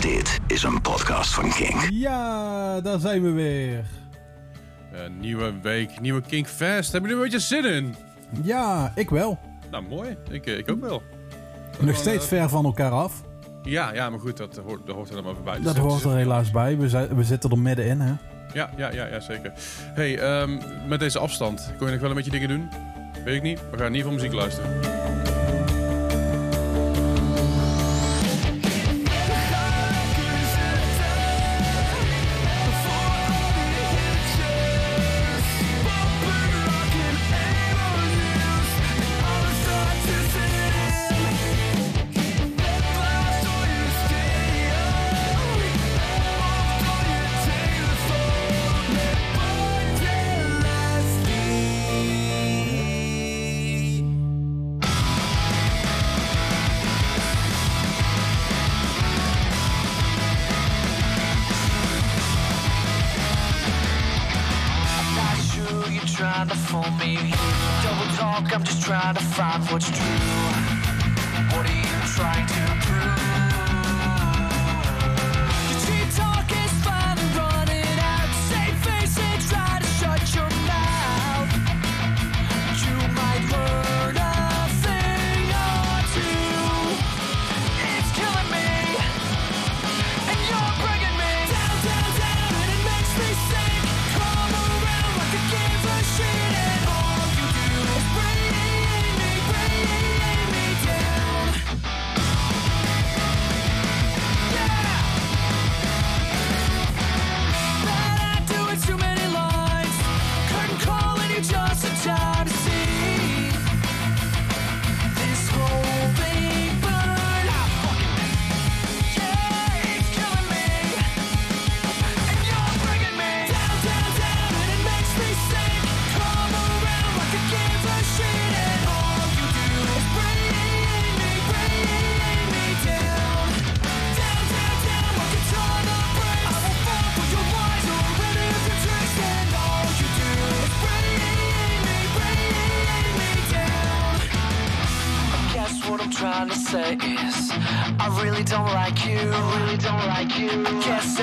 Dit is een podcast van King. Ja, daar zijn we weer. Eh, nieuwe week, nieuwe King Fest. Hebben jullie een beetje zin in? Ja, ik wel. Nou, mooi. Ik, eh, ik ook wel. Nog steeds ver van elkaar af. Ja, ja, maar goed, dat hoort, dat hoort er dan maar bij. Dat Dus- hoort er helaas bij. We, zijn, we zitten er middenin, hè? Ja, ja, ja, ja zeker. hey, ehm, met deze afstand, kon je nog wel een beetje dingen doen? Weet ik niet. We gaan in ieder geval muziek luisteren.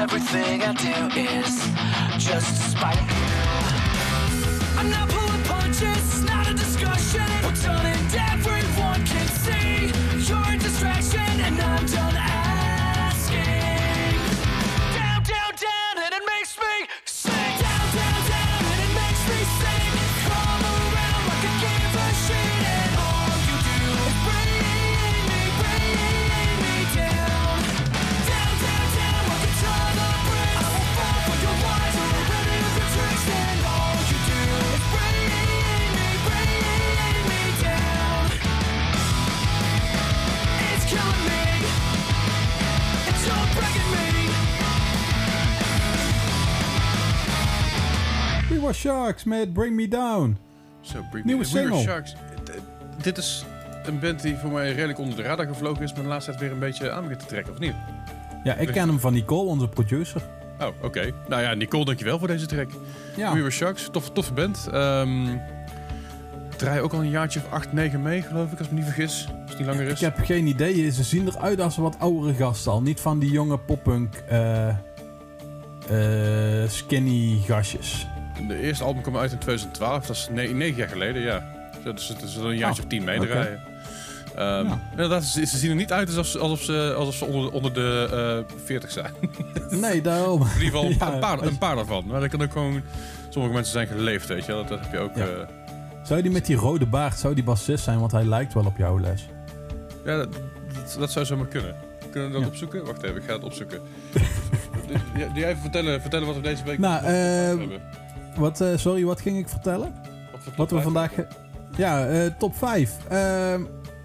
Everything I do is just spite Sharks met Bring Me Down. Zo, Bring Nieuwe Me-. Sharks. D- Dit is een band die voor mij redelijk onder de radar gevlogen is, maar de laatste tijd weer een beetje aan begint te trekken, of niet? Ja, ik ken hem van Nicole, onze producer. Oh, oké. Nou ja, Nicole, dankjewel voor deze track. Ja, We Were Sharks, toffe, toffe band. Ehm draai ook al een jaartje of 8, 9 mee, geloof ik, als ik me niet vergis. Als het niet langer is. ik heb geen idee. Ze zien eruit als wat oudere gasten al. Niet van die jonge poppunk eh, eh, skinny gastjes. De eerste album kwam uit in 2012, dat is ne- negen jaar geleden, ja. Dus het is een jaartje Oh, of tien meedraaien. Ehm Ja. Inderdaad, ze, ze zien er niet uit alsof, ze- alsof ze, alsof ze onder, onder de eh 40 zijn. In Nee, daarom. ieder geval een, Ja, paar, een paar daarvan. Maar dat kan ook gewoon... Sommige mensen zijn geleefd, weet je wel. Dat, dat heb je ook... Ja. eh, Zou die met die rode baard, zou die bassist zijn? Want hij lijkt wel op jou, Les. ja, dat, dat, dat zou zomaar kunnen. Kunnen we dat opzoeken? Wacht even, ik ga het opzoeken. Doe jij even vertellen, vertellen wat we deze week Nou, nog eh, hebben. Wat, eh, sorry, wat ging ik vertellen? Wat, we vandaag... Ja, eh, top 5.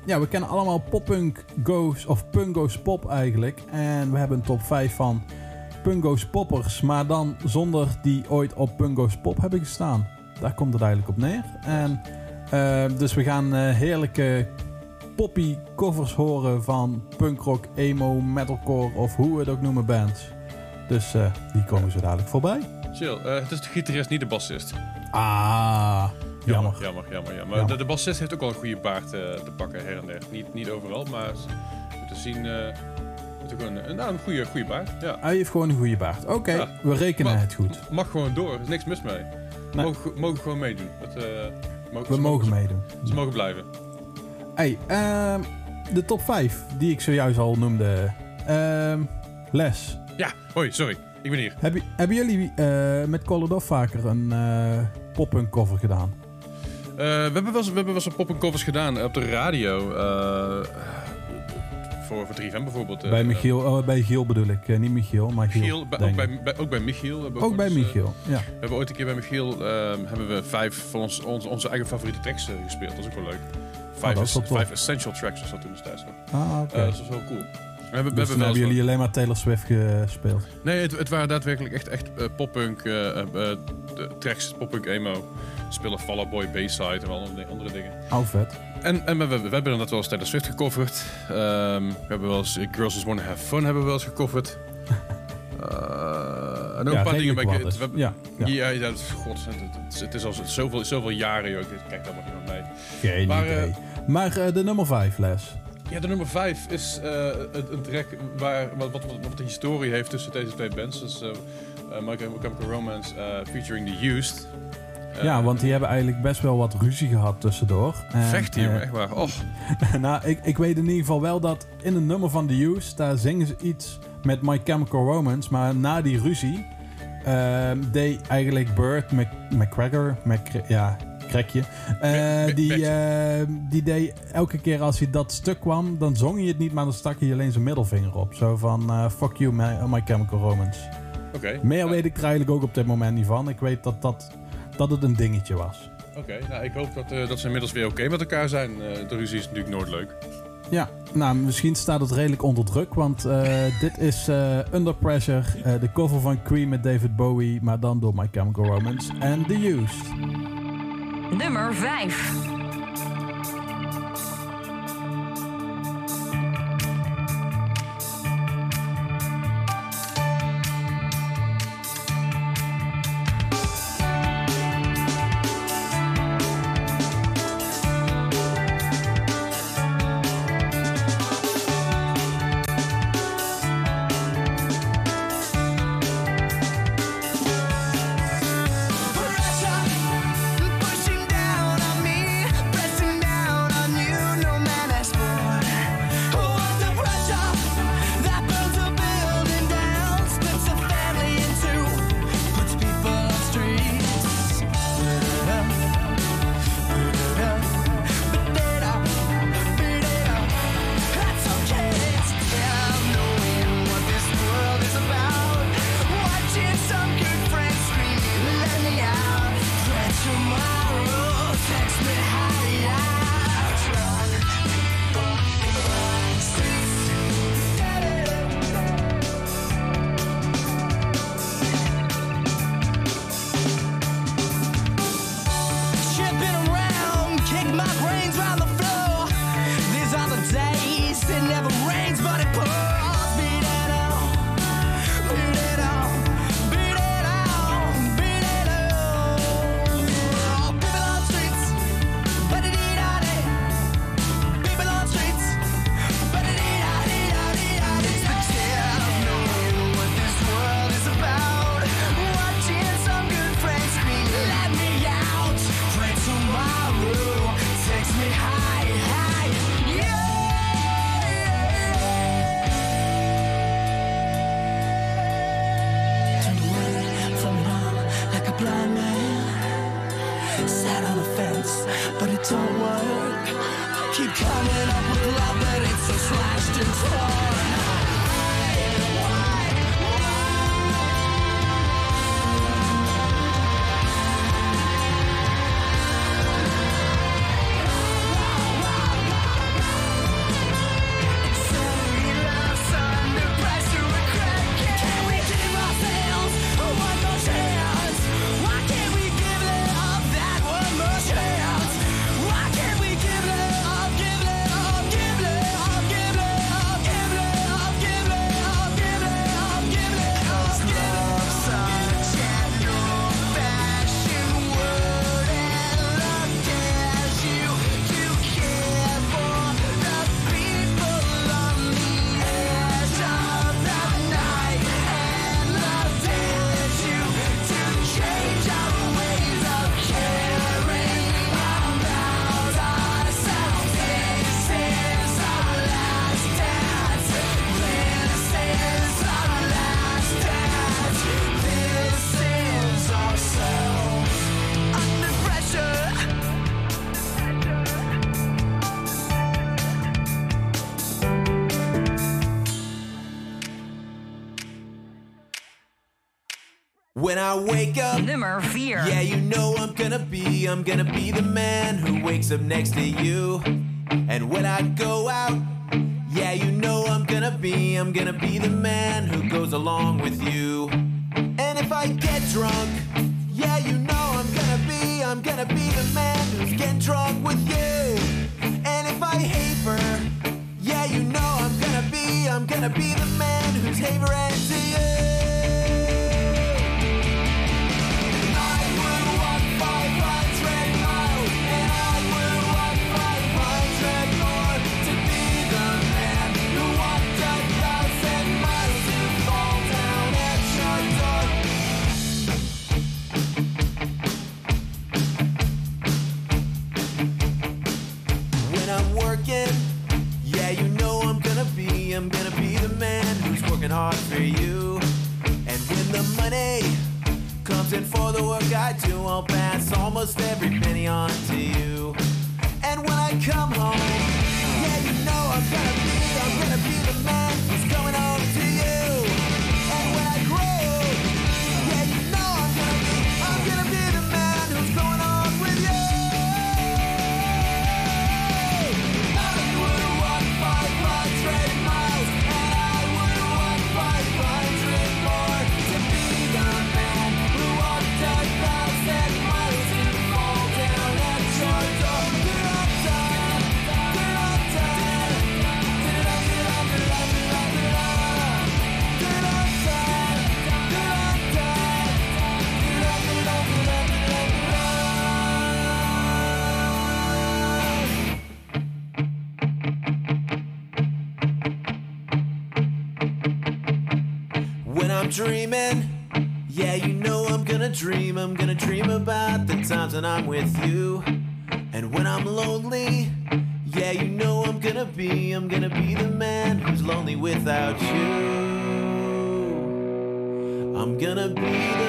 ja, we kennen allemaal poppunk goes, of punk goes pop eigenlijk. En we hebben een top 5 van punk goes poppers, maar dan zonder die ooit op punk goes pop hebben gestaan. Daar komt het eigenlijk op neer. En, eh, dus we gaan eh, heerlijke poppy covers horen van punkrock, emo, metalcore of hoe we het ook noemen bands. Dus die komen zo dadelijk voorbij. Chill. Eh, het is de gitarist, niet de bassist. Ah, jammer. Jammer, jammer, jammer. Jammer. De, de bassist heeft ook wel een goede baard eh, te pakken her en der. Niet, niet overal, maar we moeten zien... we gewoon een, nou, een goede, goede baard. Ja. Hij heeft gewoon een goede baard. Oké, Ja. we rekenen het goed. Mag gewoon door, er is niks mis mee. Nee. Mogen, mogen gewoon meedoen. Het, mogen, We mogen meedoen. Ze mogen blijven. Hey, ehm, de top 5 die ik zojuist al noemde. Ehm, Les, Ja, hoi, sorry. Ik ben hier. heb je- hebben jullie eh, met Call Off vaker een eh pop-punk cover gedaan? Eh, we, hebben wel eens, we hebben wel eens een pop covers gedaan op de radio. voor, voor 3FM bijvoorbeeld. bij Michiel, oh, bij Giel bedoel ik. Niet Michiel, maar Giel. Bij- ook, bij, bij- ook bij Michiel. hebben we Ook bij eens, Michiel, ja. we hebben ooit een keer bij Michiel ehm, hebben we vijf van ons, onze, onze eigen favoriete tracks gespeeld. Dat is ook wel leuk. Vijf, Oh, is vijf essential tracks was dat toen destijds. Ah, oké. Dat was wel cool. We hebben, we dus hebben wel hebben jullie alleen maar Taylor Swift gespeeld. Nee, het, het waren daadwerkelijk echt, echt eh, poppunk eh, de tracks, poppunk emo. Spelen Fall Out Boy, Bayside en wel andere, andere dingen. Oh, vet. En, en we, we, we hebben inderdaad wel eens Taylor Swift gecoverd. Ehm, we hebben wel eens Girls Just Wanna Have Fun hebben we wel eens gecoverd. En ook ja, een paar dingen. bij- dus. we hebben- Ja, ja. Ja, ja, dat is, god, het, het, het is al zo- zoveel, zoveel jaren, joh. Ik kijk daar maar niet meer mee. Geen Maar, idee. maar de nummer 5, Les. Ja, de nummer 5 is eh, een, een track waar, wat, wat, wat, wat een historie heeft tussen deze twee bands. Dus uh, My Chemical Romance eh, featuring The Used. Eh, ja, want die hebben eigenlijk best wel wat ruzie gehad tussendoor. En, Vecht hier, eh, echt waar. Och, nou, ik, ik weet in ieder geval wel dat in een nummer van The Used, daar zingen ze iets met My Chemical Romance. Maar na die ruzie ehm, deed eigenlijk Burt Mc, McGregor, Mc, ja, krekje, eh, die, ehm, die deed elke keer als hij dat stuk kwam, dan zong hij het niet, maar dan stak hij alleen zijn middelvinger op. Zo van, eh, fuck you, my, My Chemical Romance. oké. Meer Ja, weet ik er eigenlijk ook op dit moment niet van. Ik weet dat, dat, dat het een dingetje was. Oké, nou ik hoop dat, eh, dat ze inmiddels weer oké met elkaar zijn. Eh, de ruzie is natuurlijk nooit leuk. Ja, nou, misschien staat het redelijk onder druk, want eh, dit is eh, Under Pressure, eh, de cover van Queen met David Bowie, maar dan door My Chemical Romance en The Used. Nummer 5. Wake up, Nummer 4. yeah, you know I'm gonna be, I'm gonna be the man who wakes up next to you. And when I go out, yeah, you know I'm gonna be, I'm gonna be the man who goes along with you. And if I get drunk, yeah, you know I'm gonna be, I'm gonna be the man who's getting drunk with you. And if I hate her, yeah, you know I'm gonna be, I'm gonna be the man who's havering to working hard for you. And when the money comes in for the work I do, I'll pass almost every penny on to you. And when I come home, yeah, you know I'm gonna be, dream. I'm gonna dream about the times when I'm with you. And when I'm lonely, yeah, you know I'm gonna be. I'm gonna be the man who's lonely without you. I'm gonna be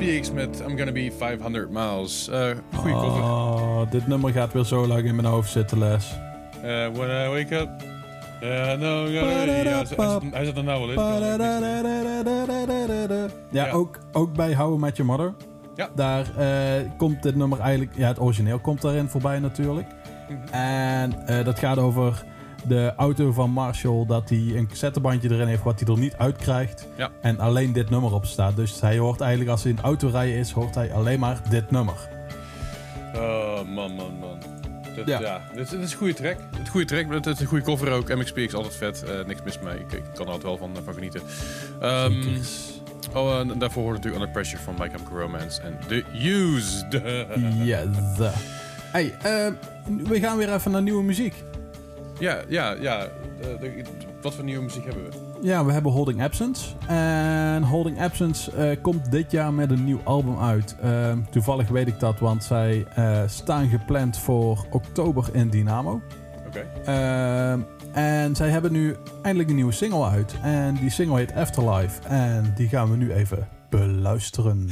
Met I'm Gonna Be 500 Miles. Eh goeie cover. Oh, dit nummer gaat weer zo lang in mijn hoofd zitten, Les. Eh, when I wake up. No, ja, hij zit- hij zit er nou wel in. Ja. Ook, ook bij How I Met Your Mother. Ja. Daar komt dit nummer eigenlijk... Ja, het origineel komt daarin voorbij natuurlijk. En dat gaat over de auto van Marshall... dat hij een cassettebandje erin heeft wat hij er niet uit krijgt. Ja. En alleen dit nummer op staat. Dus hij hoort eigenlijk als hij in de auto rijden is... hoort hij alleen maar dit nummer. Oh, man, man, man. Ja. ja. dit, dit is een goede track. Het is een goede track, maar het is een goede cover ook. MXPX altijd vet. eh, niks mis mee. Ik, ik kan er altijd wel van, van genieten. Ehm, oh, en daarvoor hoort natuurlijk Under Pressure van My Chemical Romance en The Used. Yes. Hey, eh, we gaan weer even naar nieuwe muziek. Ja, ja, ja. Eh, wat voor nieuwe muziek hebben we? Ja, we hebben Holding Absence. En Holding Absence eh, komt dit jaar met een nieuw album uit. Ehm, toevallig weet ik dat, want zij eh, staan gepland voor oktober in Dynamo. Oké. Ehm, en zij hebben nu eindelijk een nieuwe single uit. En die single heet Afterlife. En die gaan we nu even beluisteren.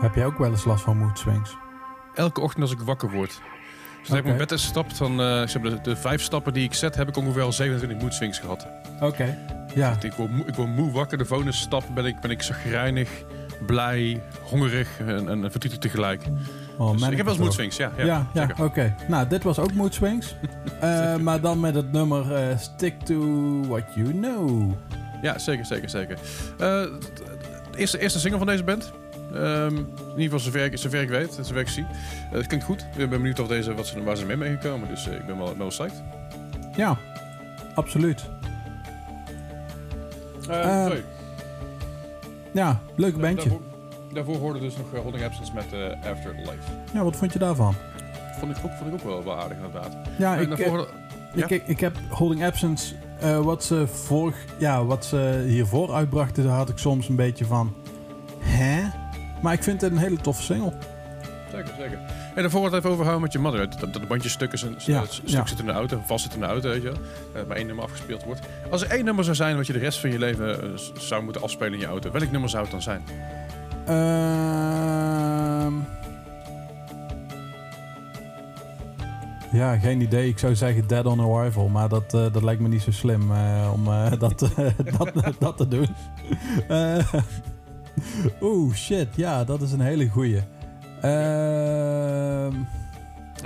Heb jij ook wel eens last van mood swings? elke ochtend als ik wakker word. Dus als ik mijn bed is gestapt, van eh, ik zeg de, de vijf stappen die ik zet, heb ik ongeveer al 27 mood swings gehad. Oké. Ja. Ik word, moe, ik word moe wakker, de volgende stap ben ik, ben ik zagrijnig, blij, hongerig en, en verdrietig tegelijk. Oh, Dus ik heb wel eens mood swings, ja. Ja, Ja, ja, oké. Nou, dit was ook mood swings. Eh, maar dan met het nummer eh, Stick to What You Know. Ja, zeker, zeker, zeker. Eh, t- t- de eerste, eerste single van deze band. Ehm, in ieder geval zover ik, zover ik weet, zover ik zie. Eh, het klinkt goed. Ik ben benieuwd of deze, wat ze, waar ze mee meegekomen. Dus eh, ik ben wel, wel psyched. Ja, absoluut. Eh, sorry. Ja, leuk bandje. Daarvoor, daarvoor hoorde dus nog eh, Holding Absence met eh, Afterlife. Ja, wat vond je daarvan? Vond ik ook, vond ik ook wel, wel aardig inderdaad. Ja, daarvoor eh, ik, ik heb Holding Absence, eh, wat, ze vorig, ja, wat ze hiervoor uitbrachten, daar had ik soms een beetje van... Hè? Maar ik vind het een hele toffe single. Zeker, zeker. En daarvoor wat even overhouden met je mother. Dat, dat bandje stukken Ja, het stuk ja. zit in de auto, vast zit in de auto, weet je wel. Dat maar één nummer afgespeeld wordt. Als er één nummer zou zijn wat je de rest van je leven eh, zou moeten afspelen in je auto, welk nummer zou het dan zijn? Ehm ja, geen idee. Ik zou zeggen Dead on Arrival, maar dat, eh, dat lijkt me niet zo slim eh, om eh, dat, dat, dat te doen. Eh, Oeh, shit. Ja, dat is een hele goeie. Ehm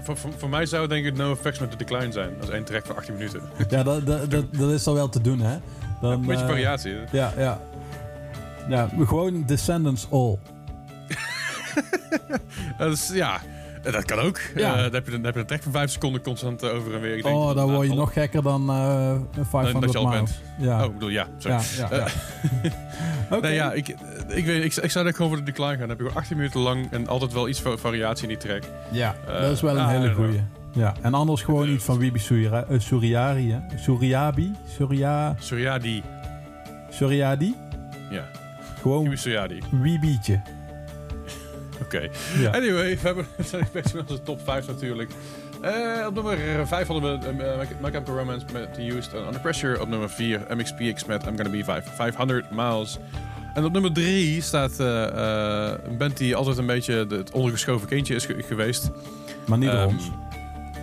Voor, voor, voor mij zou het denk ik No Effects met The Decline zijn. Dat is één track van 18 minuten. ja, dat, dat, dat, dat is al wel te doen, hè? Dan, Een beetje variatie. hè? Ja, ja. Ja, gewoon Descendants All. Dat is, ja, eh, dat kan ook. Ja. Eh, dan, heb je, dan heb je een track van 5 seconden constant eh, over en weer. Ik denk Oh, dat- dan nou, word je al- nog gekker dan eh 500 dat je al bent. Ja. Oh, ik bedoel, ja. Sorry. ja. Oké. Nee, ja, ik, ik, weet, ik, ik zou denk gewoon voor de decline gaan. Dan heb je gewoon 18 minuten lang en altijd wel iets van variatie in die track. Ja, Eh, dat is wel een ah, hele goeie. Ja, en anders gewoon Eh, iets van Wibi eh, Suryari, hè? Suryabi? Surya, Suryadi. Suryadi? Ja, Gewoon Kiwi Suryadi. Wibietje. Oké. Ja. Anyway, we, hebben, we zijn bezig met onze top 5 natuurlijk. Eh, op nummer 5 hadden we uh, My Chemical Romance met The Used en Under Pressure. Op nummer 4 MXPX met I'm Gonna Be Five, 500 Miles. En op nummer 3 staat eh, eh, een band die altijd een beetje het ondergeschoven kindje is ge- geweest. Maar niet door Ehm, ons.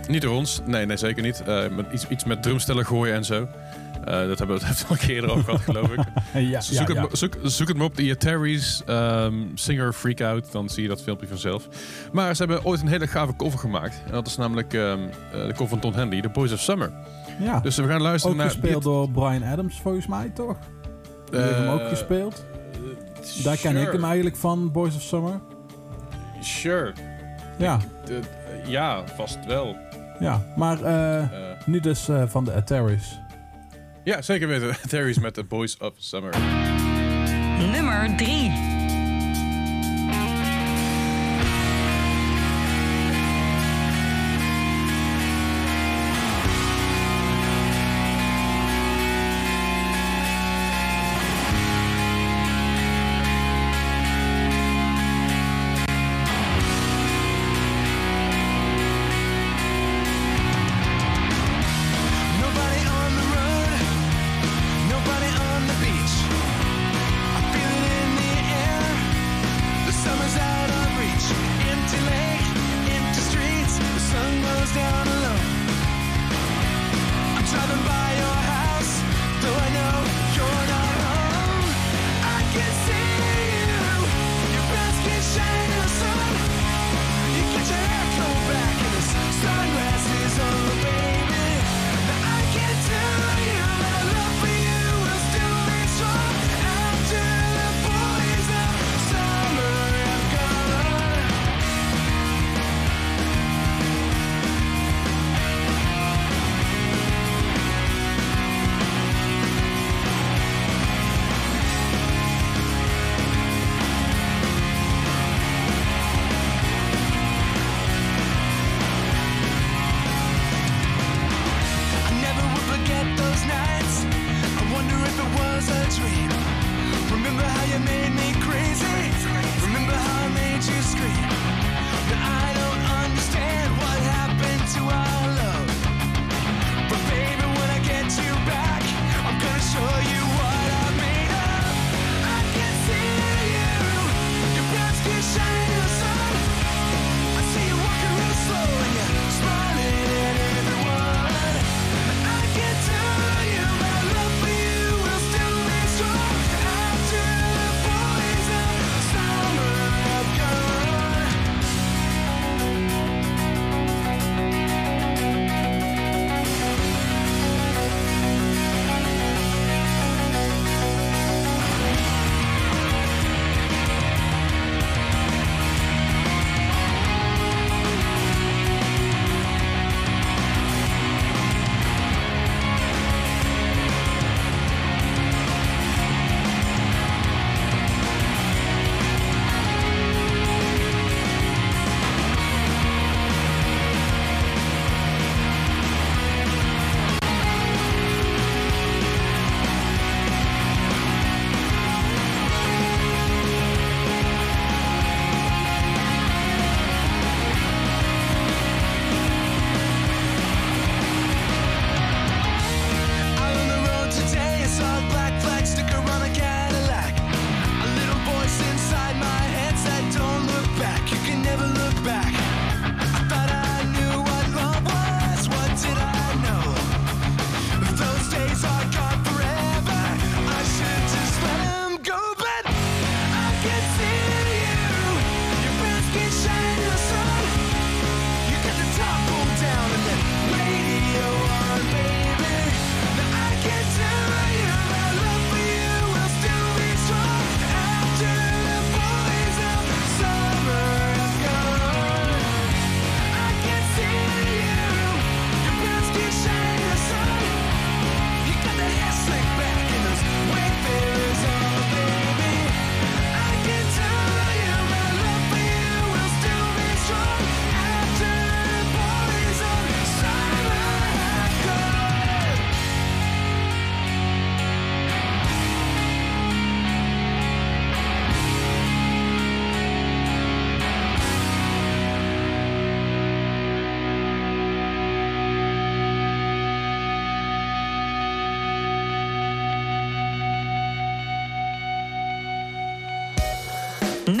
Niet door ons, nee, nee zeker niet. Eh, met iets, iets met drumstellen gooien en zo. Eh, dat hebben we het al een keer eerder over gehad, geloof ik. ja, Zoek, ja, het, zoek, zoek het maar op, de Ataris ehm, Singer Freakout. Dan zie je dat filmpje vanzelf. Maar ze hebben ooit een hele gave cover gemaakt. En dat is namelijk ehm, eh, de cover van Ton Henley, The Boys of Summer. ja. Dus we gaan luisteren ook naar... gespeeld door Brian Adams, volgens mij, toch? Die heeft hem ook Eh, gespeeld. Daar ken sure. ik hem eigenlijk van, Boys of Summer. Sure. Ja, ja, vast wel. ja. Maar Eh, nu dus van de Ataris. Ja, zeker weten. Ataris met The Boys of Summer. Nummer 3.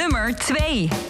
nummer 2.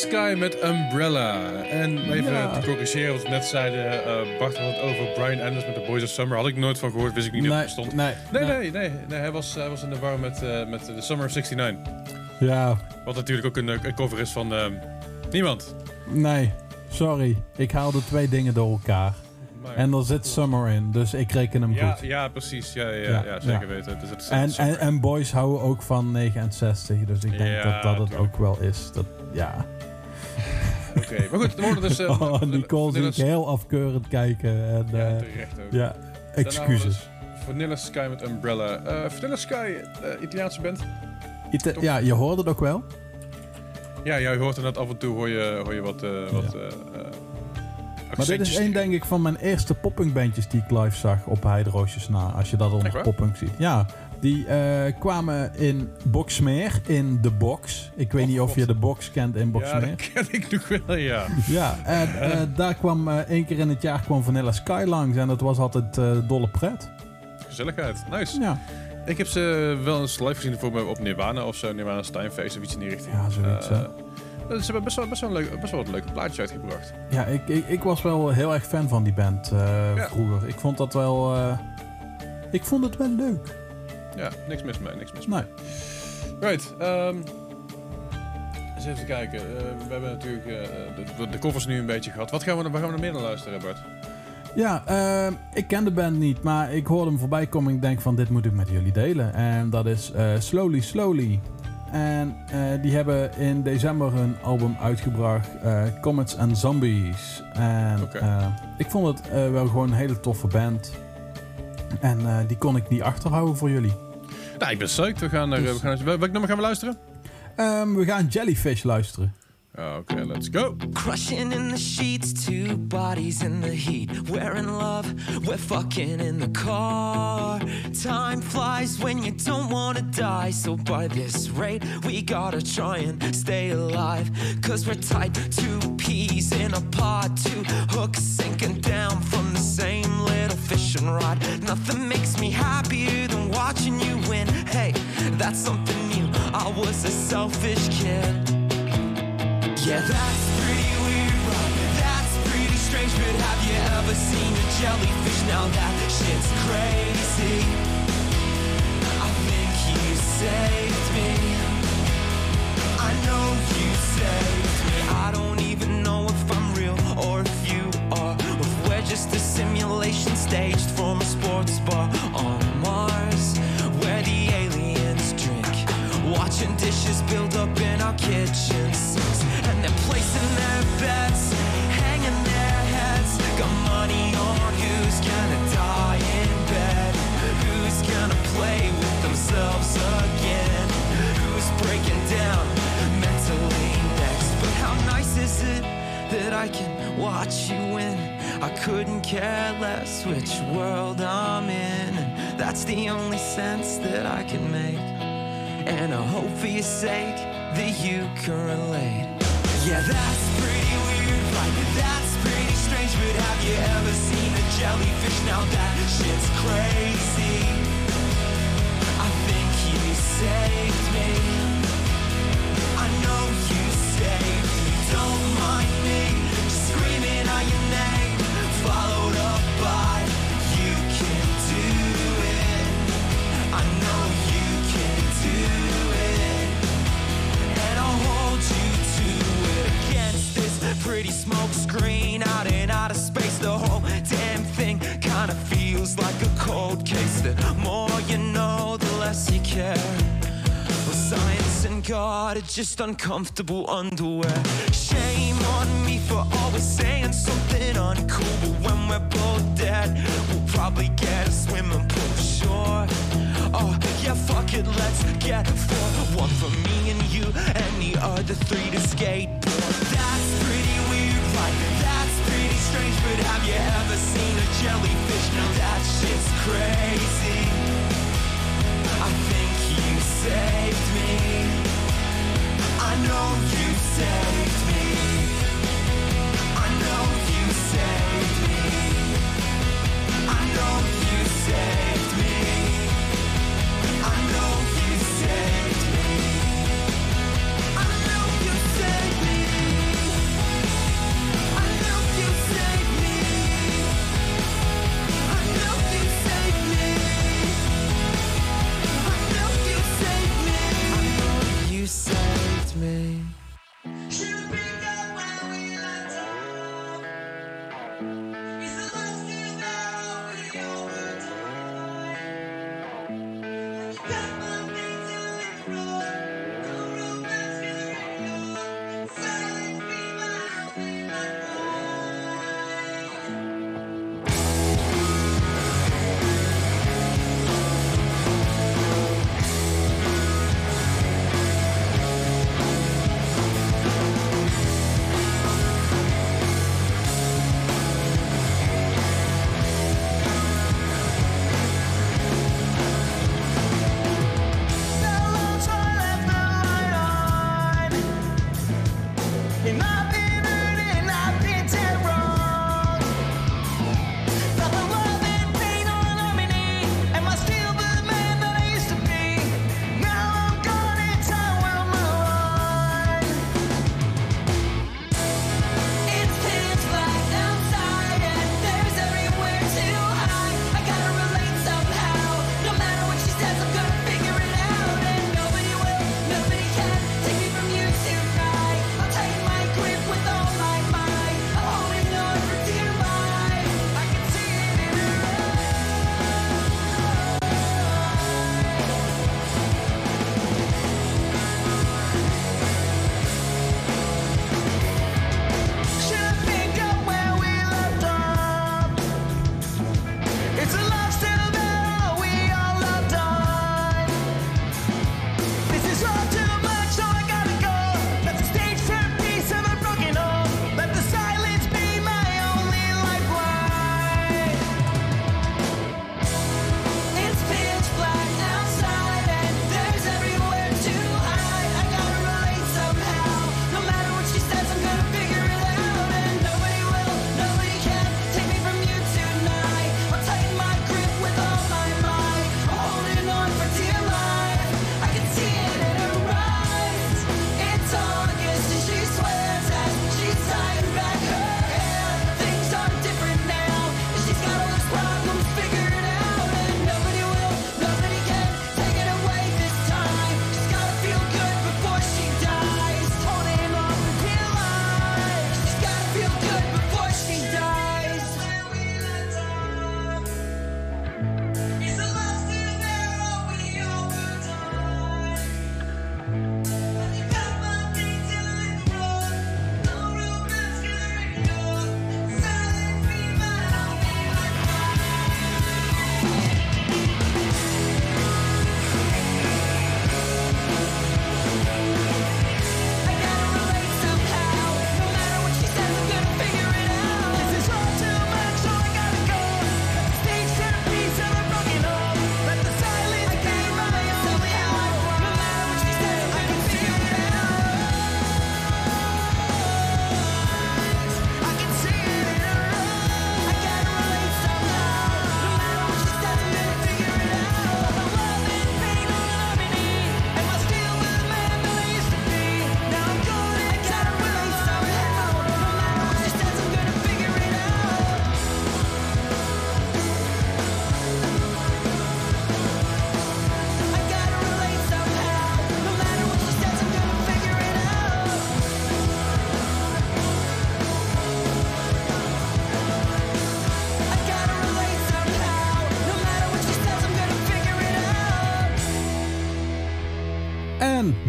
Sky met Umbrella. En even te corrigeren wat we net zeiden. Uh, Bart het over Brian Anders met The Boys of Summer. Had ik nooit van gehoord, wist ik niet nee, dat stond. bestond. Nee nee, nee, nee, hij, was, hij was in de war met, uh, met The Summer of 69. Ja. Wat natuurlijk ook een, eh, cover is van niemand. Nee, sorry. Ik haalde twee dingen door elkaar. En er zit Summer in, dus ik reken hem goed. Ja, precies. Ja, ja, ja, zeker weten. Dus het en, en, en, boys houden ook van 69, dus ik denk dat dat het ook wel is. Dat, ja. Oké, maar goed, er worden dus... Eh, oh, Nicole zie ik heel afkeurend kijken. En, ja, eh, terecht. Ja, excuses. Dus Vanilla Sky met Umbrella. Eh, Vanilla Sky, Italiaanse band. Ja, je hoorde het ook wel. Ja, jij hoort er net af en toe hoor je, hoor je wat... wat. Maar dit is één, denk ik, van mijn eerste poppunkbandjes die ik live zag op Heideroosjes na. Als je dat onder poppunk ziet. Ja, die eh, kwamen in Boksmeer, in de box. Ik weet oh, niet of je de box kent in Boksmeer. Ja, dat ken ik natuurlijk wel, ja. ja, en eh, eh. daar kwam uh, één keer in het jaar kwam Vanilla Sky langs en dat was altijd dolle pret. Gezelligheid, nice. Ja. Ik heb ze wel eens live gezien voor op Nirvana of zo, Nirvana Steinfeest of iets in die richting. Ja, zoiets. ze hebben best wel, best, wel een leuk, best wel wat leuke plaatje uitgebracht. Ja, ik, ik, ik, was wel heel erg fan van die band ja. vroeger. Ik vond dat wel... ik vond het wel leuk. Ja, niks mis mee, niks mis mee. Nee. Right. ehm eens even kijken. Eh, we hebben natuurlijk eh, de, de covers nu een beetje gehad. Wat gaan we, waar gaan we nog meer naar luisteren, Bart? Ja, eh, ik ken de band niet, maar ik hoorde hem voorbij komen en ik denk van dit moet ik met jullie delen. En dat is eh, Slowly Slowly. En die hebben in december een album uitgebracht, Comets and Zombies. En ik vond het wel gewoon een hele toffe band. En eh, die kon ik niet achterhouden voor jullie. Nou, ik ben psyched. We gaan er, Dus- we gaan, welk nummer gaan we luisteren? Ehm, we gaan Jellyfish luisteren. Oké, let's go. Crushing in the sheets, two bodies in the heat. We're in love, we're fucking in the car. Time flies when you don't wanna die. So by this rate, we gotta try and stay alive. Cause we're tied two peas in a pod, two hooks sinking down from the same little fishing rod. Nothing makes me happier than watching you win. Hey, that's something new. I was a selfish kid. Yeah, that's pretty weird, right? That's pretty strange, but have you ever seen a jellyfish? Now that shit's crazy. I think you saved me. I know you saved me. I don't even know if I'm real or if you are. If we're just a simulation staged from a sports bar on Mars. Where the aliens drink. Watching dishes build up in our kitchen their bets, hanging their heads. Got money on who's gonna die in bed. Who's gonna play with themselves again? Who's breaking down mentally next? But how nice is it that I can watch you win? I couldn't care less which world I'm in. That's the only sense that I can make. And I hope for your sake that you can relate. Yeah, that's pretty weird, right? That's pretty strange, but have you ever seen a jellyfish? Now that shit's crazy. I think you saved me. I know you saved me. Don't mind me like a cold case. The more you know, the less you care. Well, science and God are just uncomfortable underwear. Shame on me for always saying something uncool. But when we're both dead, we'll probably get a swimming pool, sure. Oh, yeah, fuck it, let's get four. One for me and you, and the other three to skateboard. That's pretty but have you ever seen a jellyfish? Now that shit's crazy.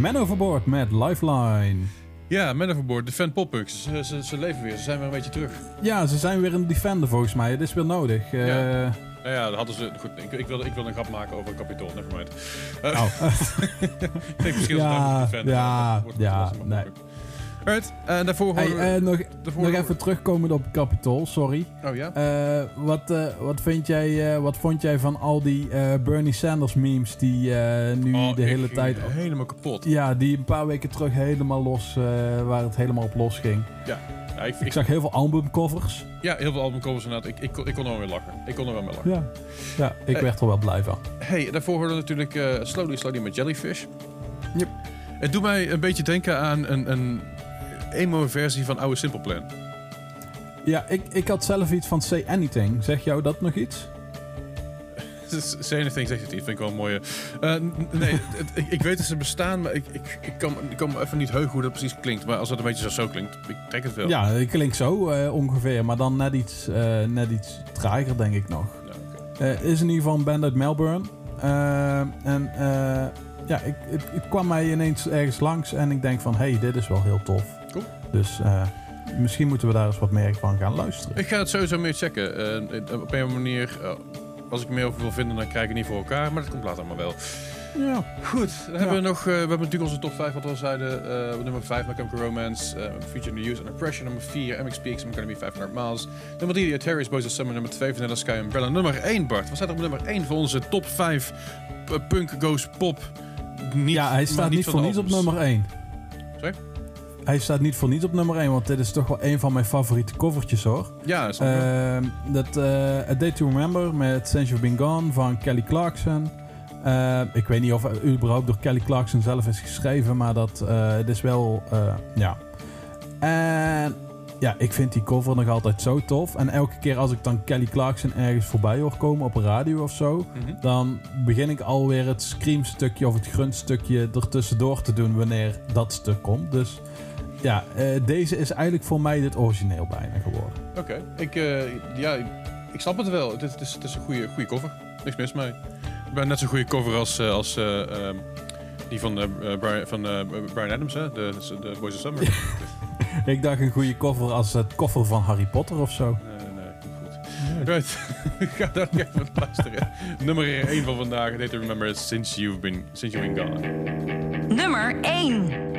Man Overboard met Lifeline. Ja, Man Overboard, de fan poppunks. Ze, ze, ze leven weer, ze zijn weer een beetje terug. Ja, ze zijn weer een defender volgens mij. Het is weer nodig. Eh, Ja. Nou ja, dat hadden ze... Goed, ik, ik, wilde, ik wilde een grap maken over een kapitool, nevermind. Uh, Oh. ik denk misschien dat Ja, het nou defender ja, ja, nee. En daarvoor Hey, we... eh, nog, daarvoor nog even terugkomen op Capitol, sorry. Oh ja? Eh, wat, eh, wat, vind jij, eh, wat vond jij van al die eh, Bernie Sanders memes die eh, nu Oh, de ik hele ging tijd... helemaal kapot. Ja, die een paar weken terug helemaal los, eh, waar het helemaal op los ging. Ja, ik, Ik ik, zag heel veel albumcovers. ja heel veel albumcovers inderdaad. Ik, ik, kon- ik kon er wel mee lachen. Ik kon er wel mee lachen. Ja, ja ik Hey. werd er wel blij van. Hey, daarvoor hoorden we natuurlijk eh, Slowly Slowly met Jellyfish. Yep. Het doet mij een beetje denken aan een, een emo-versie van oude Simple Plan. Ja, ik, ik had zelf iets van Say Anything. Zeg jou dat nog iets? Say anything, zegt het niet. Vind ik wel een mooie. Eh, nee, het- ik, ik weet dat ze bestaan, maar ik, ik, ik, kan, ik kan me even niet heugen hoe dat precies klinkt. Maar als dat een beetje zo, zo klinkt, ik trek het wel. Ja, het klinkt zo eh, ongeveer. Maar dan net iets, eh, net iets trager, denk ik nog. Eh, is in ieder geval een band uit Melbourne. En ja, ik, het, het kwam mij ineens ergens langs. En ik denk van, hey, dit is wel heel tof. Dus eh, misschien moeten we daar eens wat meer van gaan luisteren. Ik ga het sowieso meer checken. Eh, op een manier, als ik er meer over wil vinden, dan krijg ik het niet voor elkaar. Maar dat komt later allemaal wel. Ja. Goed, dan hebben we nog, eh, we hebben natuurlijk onze top 5, wat we al zeiden. Eh, nummer 5, My Chemical Romance. Feature in the Use Under Pressure. Nummer 4, MXPX, Gonna Be 500 Miles. Nummer 3, The Terrorist Boys of Summer. Nummer 2, Vanilla Sky Umbrella. Nummer 1, Bart. Wat staat er op nummer 1 voor onze top 5 p- punk, goes, pop? Niet, ja, hij staat niet van voor niets op nummer 1. Sorry? Hij staat niet voor niets op nummer 1, want dit is toch wel een van mijn favoriete covertjes hoor. Ja, dat. Ehm, dat eh A Day to Remember met Since You've Been Gone van Kelly Clarkson. Eh, ik weet niet of het überhaupt door Kelly Clarkson zelf is geschreven, maar dat eh, het is wel, eh, ja. En ja, ik vind die cover nog altijd zo tof. En elke keer als ik dan Kelly Clarkson ergens voorbij hoor komen op een radio of zo, Mhm. dan begin ik alweer het scream-stukje of het gruntstukje ertussendoor te doen wanneer dat stuk komt. Dus ja, eh, deze is eigenlijk voor mij dit origineel bijna geworden. Oké, ik, eh, ja, ik snap het wel. Het is, het is, het is een goede, goede cover. Niks mis mee. Ik ben net zo'n goede cover als, eh, als eh, ehm, die van, Brian, van eh, Brian Adams, hè? De, de Boys of Summer. Ik dacht een goede cover als het koffer van Harry Potter of zo. Nee, nee, goed. Right, ik ga daar even luisteren. Nummer 1 van vandaag, Day to Remember, is Since You've Been, since you've been Gone. Nummer 1.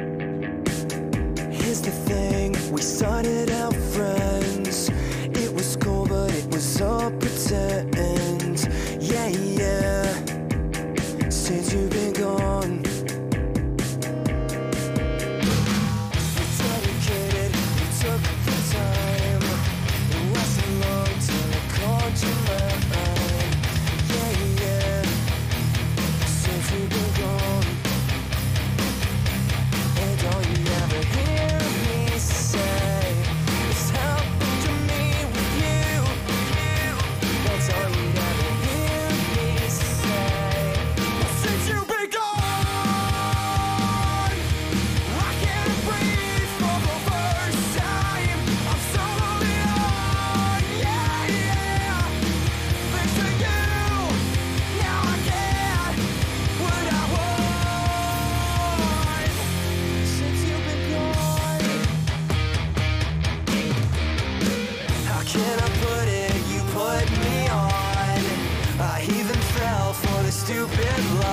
Here's the thing, we started out friends. It was cool, but it was all pretend. Yeah, yeah. Since you've been gone.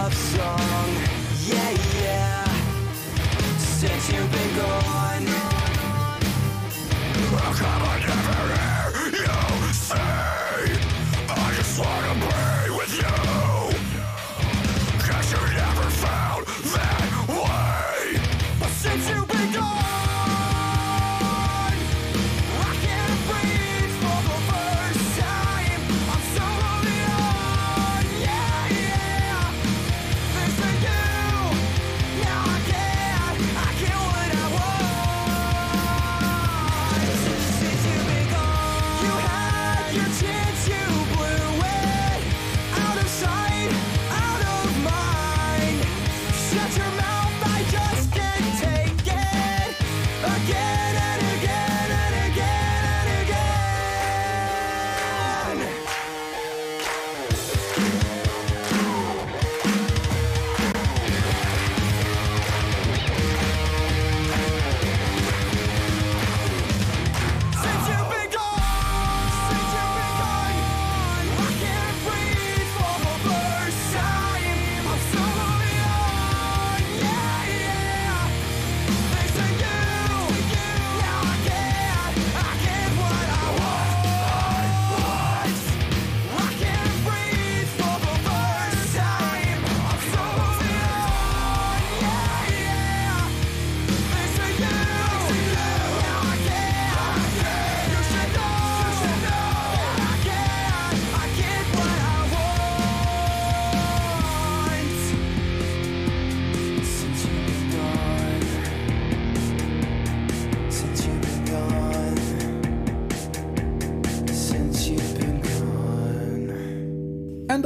Love song. Yeah, yeah. Since you've been gone. How come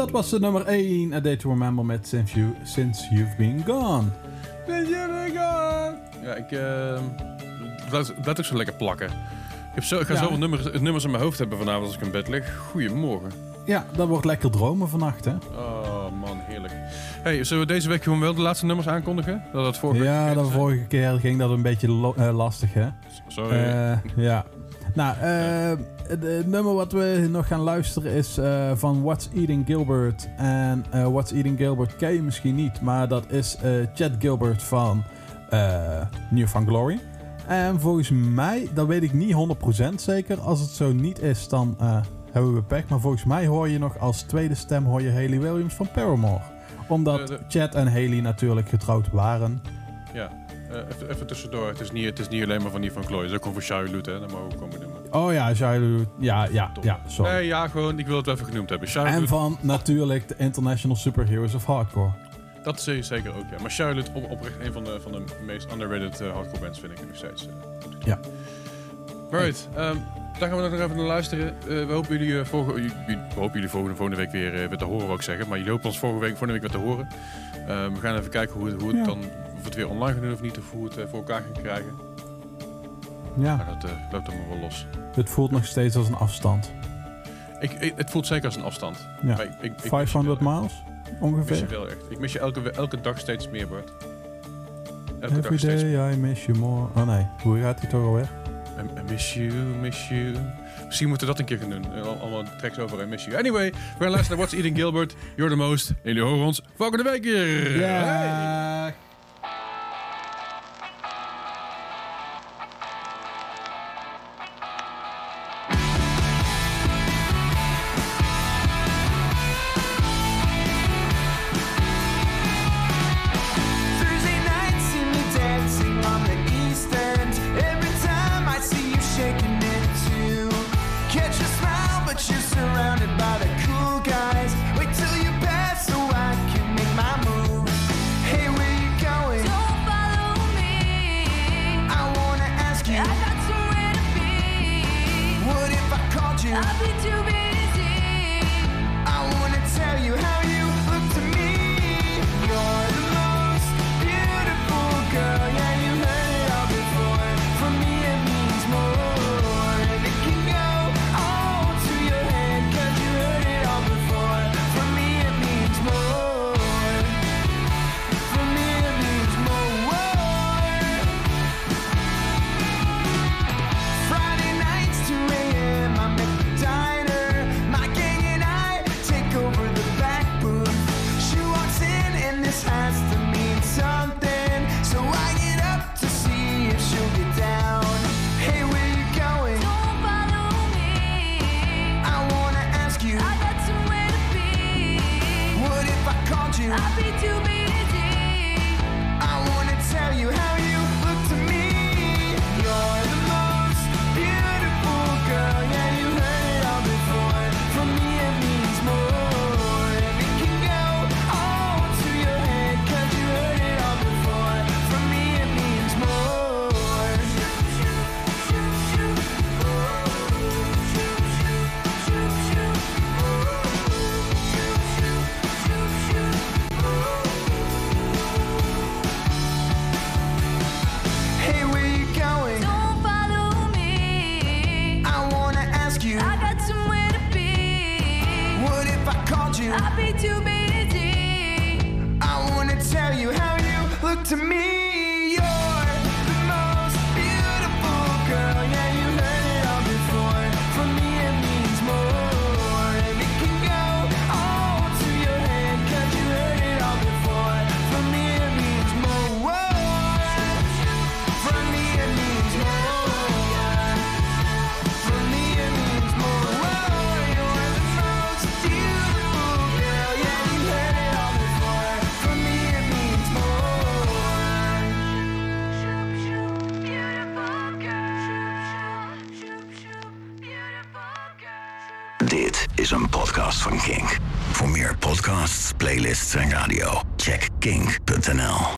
dat was de nummer 1, A Day to Remember met Since, you, Since You've Been Gone. Ja, ik... ehm laat, laat ook zo lekker plakken. Ik, heb zo, ik ga Ja. zoveel nummers, nummers in mijn hoofd hebben vanavond als ik in bed lig. Goedemorgen. Ja, dat wordt lekker dromen vannacht, hè? Oh man, heerlijk. Hey, zullen we deze week gewoon wel de laatste nummers aankondigen? Dat het vorige Ja, de vorige keer ging dat een beetje eh, lastig, hè? Sorry. Eh, ja. Nou, eh, het nummer wat we nog gaan luisteren is eh, van What's Eating Gilbert. En eh, What's Eating Gilbert ken je misschien niet, maar dat is Chad Gilbert van eh New Found Glory. En volgens mij, dat weet ik niet 100% zeker. Als het zo niet is, dan hebben we pech. Maar volgens mij hoor je nog als tweede stem hoor je Haley Williams van Paramore. Omdat de- Chad en Haley natuurlijk getrouwd waren. ja. Eh, even, even tussendoor. Het is, niet, het is niet alleen maar van die van Chloe. Het is ook gewoon voor Charlotte, hè. Dat mogen we komen noemen. Oh ja, Shiloh. Ja, ja, Top. ja, sorry. Nee, ja, gewoon. Ik wil het wel even genoemd hebben. En Charlotte, van natuurlijk de International Superheroes of Hardcore. dat is zeker ook, ja. Maar Charlotte, op, oprecht een van de, van de meest underrated eh, hardcore bands, vind ik nog steeds. eh, toe. Ja. Right. ehm, daar gaan we nog even naar luisteren. Eh, we hopen jullie, eh, volgende, jullie- we hopen jullie volgende, volgende week weer, eh, weer te horen, wou ik zeggen. Maar jullie hopen ons volgende week, volgende week weer te horen. Ehm, we gaan even kijken hoe, het- hoe het Ja. dan, of het weer online gaan doen of niet, of hoe het eh, voor elkaar gaan krijgen. Ja, Maar dat eh, loopt allemaal wel los. het voelt nog steeds als een afstand. Ik, ik- het voelt zeker als een afstand. Ja. Maar ik, ik, ik mis je 500 wel. miles Ik mis je ongeveer. wel echt. Ik mis je elke, elke dag steeds meer, Bart. Elke dag Every steeds day I miss you more. Oh nee, hoe gaat die toch alweer? I, I miss you, miss you. Misschien moeten we dat een keer gaan doen. Eh, al- Allemaal tracks over I miss you. Anyway, we gaan luisteren naar What's Eating Gilbert. You're the most. En jullie horen ons volgende week weer. Ja.